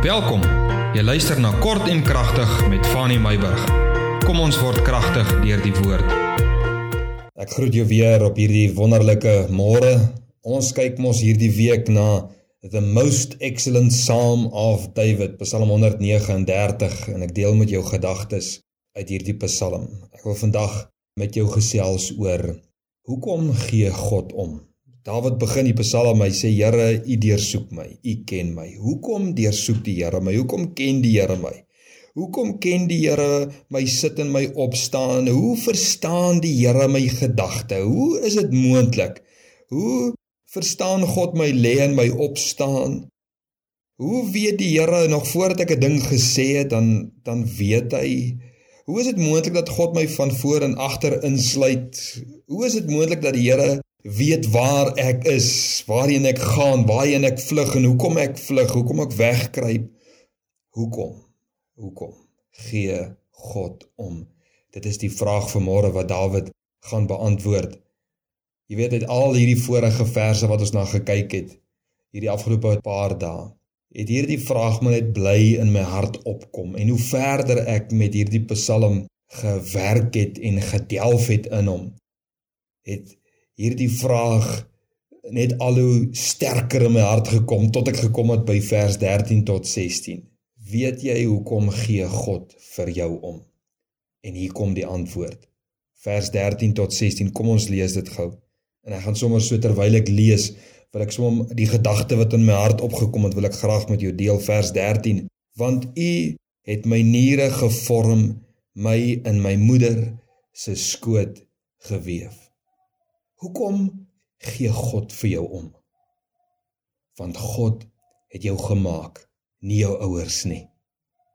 Welkom. Jy luister na Kort en Kragtig met Fanny Meyburg. Kom ons word kragtig deur die woord. Ek groet jou weer op hierdie wonderlike môre. Ons kyk mos hierdie week na the most excellent psalm of David, Psalm 139 en ek deel met jou gedagtes uit hierdie Psalm. Ek wil vandag met jou gesels oor hoekom gee God om? Dawid begin die Psalm, hy sê Here, U deursoek my, U ken my. Hoekom deursoek die Here my? Hoekom ken die Here my? Hoekom ken die Here my sit en my opstaan? Hoe verstaan die Here my gedagte? Hoe is dit moontlik? Hoe verstaan God my lê en my opstaan? Hoe weet die Here nog voordat ek 'n ding gesê het, dan dan weet hy Hoe is dit moontlik dat God my van voor en agter insluit? Hoe is dit moontlik dat die Here weet waar ek is, waarheen ek gaan, waarheen ek vlug en hoekom ek vlug, hoekom ek wegkruip. Hoekom? Hoekom gee God om? Dit is die vraag van môre wat Dawid gaan beantwoord. Jy weet uit al hierdie vorige verse wat ons na gekyk het, hierdie afgelope paar dae, het hierdie vraag my net bly in my hart opkom en hoe verder ek met hierdie Psalm gewerk het en gedelf het in hom, het hierdie vraag net al hoe sterker in my hart gekom tot ek gekom het by vers 13 tot 16. Weet jy hoekom gee God vir jou om? En hier kom die antwoord. Vers 13 tot 16. Kom ons lees dit gou. En ek gaan sommer so terwyl ek lees, wil ek sommer die gedagte wat in my hart opgekom het, wil ek graag met jou deel. Vers 13. Want U het my niere gevorm, my in my moeder se skoot gewewe. Hoekom gee God vir jou om? Want God het jou gemaak, nie jou ouers nie.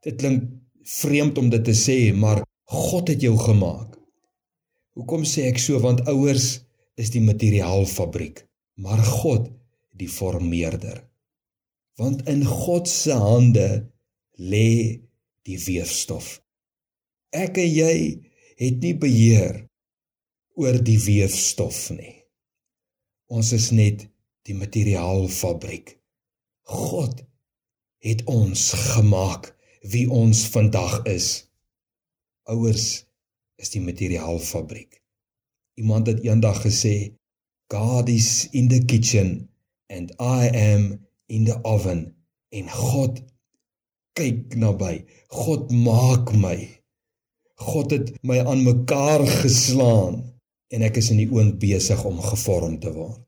Dit klink vreemd om dit te sê, maar God het jou gemaak. Hoekom sê ek so? Want ouers is die materiaalfabriek, maar God die vormeerder. Want in God se hande lê die weefstof. Ek en jy het nie beheer oor die weefstof nie. Ons is net die materiaalfabriek. God het ons gemaak wie ons vandag is. Ouers is die materiaalfabriek. Iemand het eendag gesê God is in the kitchen and I am in the oven en God kyk naby. God maak my. God het my aan mekaar geslaan en ek is in die oond besig om gevorm te word.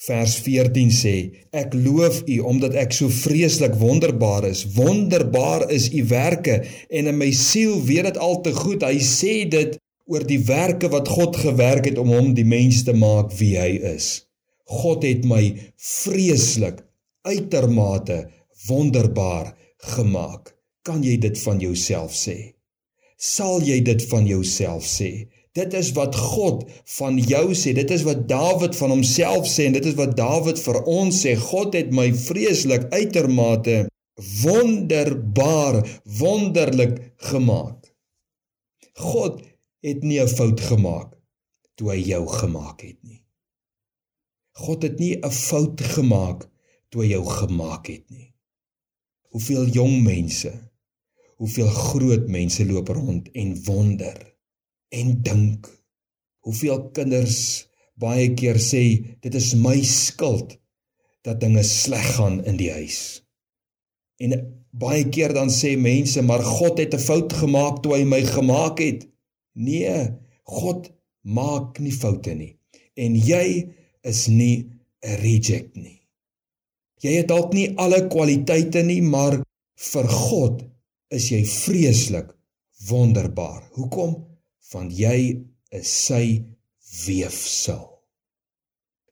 Vers 14 sê: Ek loof U omdat ek so vreeslik wonderbaar is. Wonderbaar is U werke en in my siel weet dit al te goed. Hy sê dit oor die werke wat God gewerk het om hom die mens te maak wie hy is. God het my vreeslik uitermate wonderbaar gemaak. Kan jy dit van jouself sê? Sal jy dit van jouself sê? Dit is wat God van jou sê. Dit is wat Dawid van homself sê en dit is wat Dawid vir ons sê. God het my vreeslik uitermate wonderbaar, wonderlik gemaak. God het nie 'n fout gemaak toe hy jou gemaak het nie. God het nie 'n fout gemaak toe hy jou gemaak het nie. Hoeveel jong mense, hoeveel groot mense loop rond en wonder en dink hoeveel kinders baie keer sê dit is my skuld dat dinge sleg gaan in die huis. En baie keer dan sê mense maar God het 'n fout gemaak toe hy my gemaak het. Nee, God maak nie foute nie. En jy is nie 'n reject nie. Jy het dalk nie alle kwaliteite nie, maar vir God is jy vreeslik wonderbaar. Hoekom? Want jy is sy weefsel.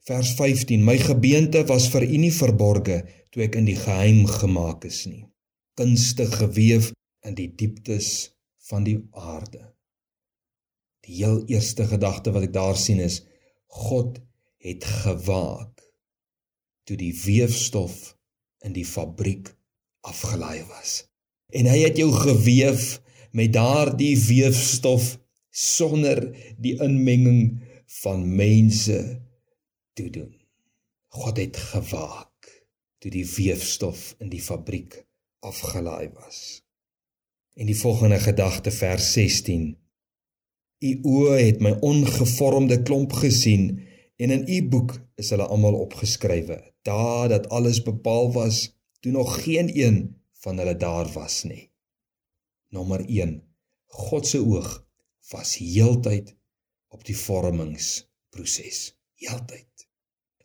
Vers 15: My gebeente was vir u nie verborge toe ek in die geheim gemaak is nie. Kunstig gewewe in die dieptes van die aarde. Die heel eerste gedagte wat ek daar sien is God het gewaak toe die weefstof in die fabriek afgelaai was. En hy het jou gewewe met daardie weefstof sonder die inmenging van mense toe doen. God het gewaak. toe die weefstof in die fabriek afgelaai was. En die volgende gedagte vers 16 U oë het my ongevormde klomp gesien en in u boek is hulle almal opgeskrywe. Daar dat alles bepaal was toe nog geen een van hulle daar was nie. Nommer 1. God se oog was heeltyd op die vormingsproses. Heeltyd.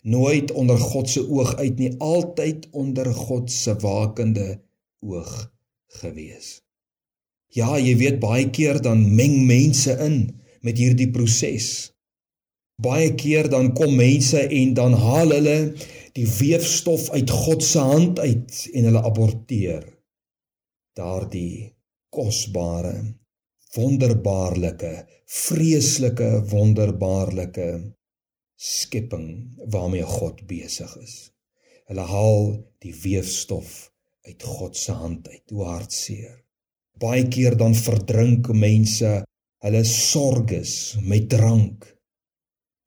Nooit onder God se oog uit nie, altyd onder God se wakende oog gewees. Ja, jy weet baie keer dan meng mense in met hierdie proses. Baie keer dan kom mense en dan haal hulle die weefstof uit God se hand uit en hulle aborteer daardie kosbare wonderbaarlike vreeslike wonderbaarlike skepping waarmee God besig is. Hulle haal die weefstof uit God se hand uit. Hoe hartseer. Baie keer dan verdrink mense hulle sorges met drank.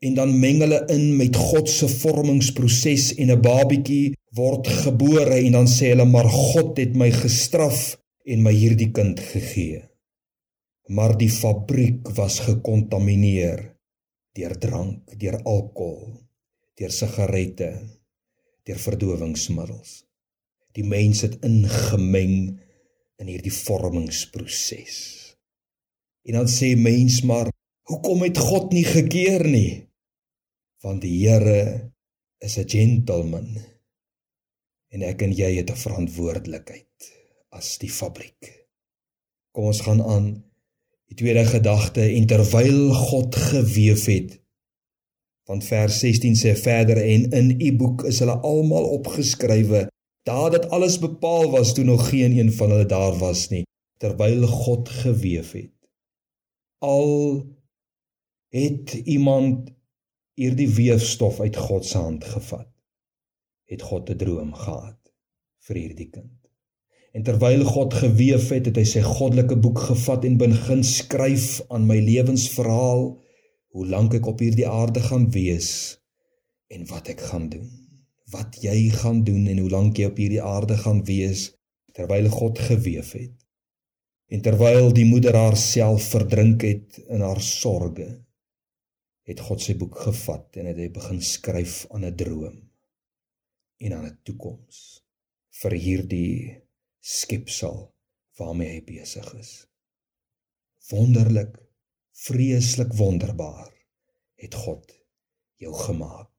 En dan meng hulle in met God se vormingsproses en 'n babietjie word gebore en dan sê hulle maar God het my gestraf en my hierdie kind gegee. Maar die fabriek was gekontamineer deur drank, deur alkohol, deur sigarette, deur verdowingsmiddels. Die mens het ingemeng in hierdie vormingsproses. En dan sê mens maar, hoekom het God nie gekeer nie? Want die Here is 'n gentleman. En ek en jy het 'n verantwoordelikheid as die fabriek. Kom ons gaan aan die tweede gedagte en terwyl God gewewe het want vers 16 sê verder en in u boek is hulle almal opgeskrywe Daar dat alles bepaal was toe nog geen een van hulle daar was nie, terwyl God geweef het. Al het iemand hierdie weefstof uit God se hand gevat, het God 'n droom gehad vir hierdie kind. En terwyl God geweef het, het hy sy goddelike boek gevat en begin skryf aan my lewensverhaal, hoe lank ek op hierdie aarde gaan wees en wat ek gaan doen wat jy gaan doen en hoe lank jy op hierdie aarde gaan wees terwyl God geweef het. En terwyl die moeder haarself verdrink het in haar sorges, het God sy boek gevat en het hy begin skryf aan 'n droom en aan 'n toekoms vir hierdie skepsel waarmee hy besig is. Wonderlik, vreeslik wonderbaar het God jou gemaak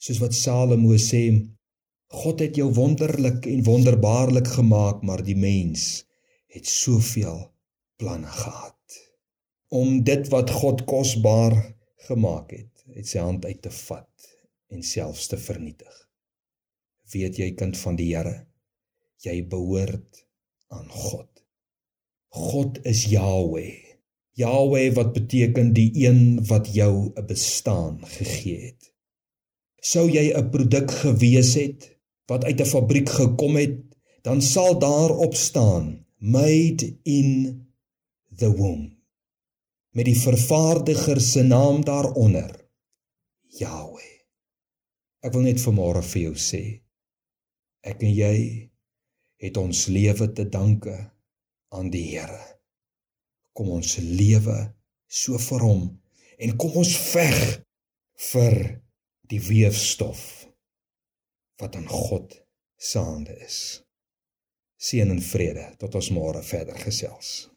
soos wat Salomo sê God het jou wonderlik en wonderbaarlik gemaak maar die mens het soveel planne gehad om dit wat God kosbaar gemaak het uit sy hand uit te vat en selfs te vernietig weet jy kind van die Here jy behoort aan God. God is Yahweh. Yahweh wat beteken die een wat jou 'n bestaan gegee het. Sou jy 'n produk gewees het wat uit 'n fabriek gekom het, dan sal daarop staan made in the womb. Met die vervaardiger se naam daaronder Yahweh. Ek wil net vanmôre vir jou sê ek en jy het ons lewe te danke aan die Here. Kom ons lewe so vir hom en kom ons veg vir die weefstof wat aan God se hande is. Seën en vrede tot ons môre verder gesels.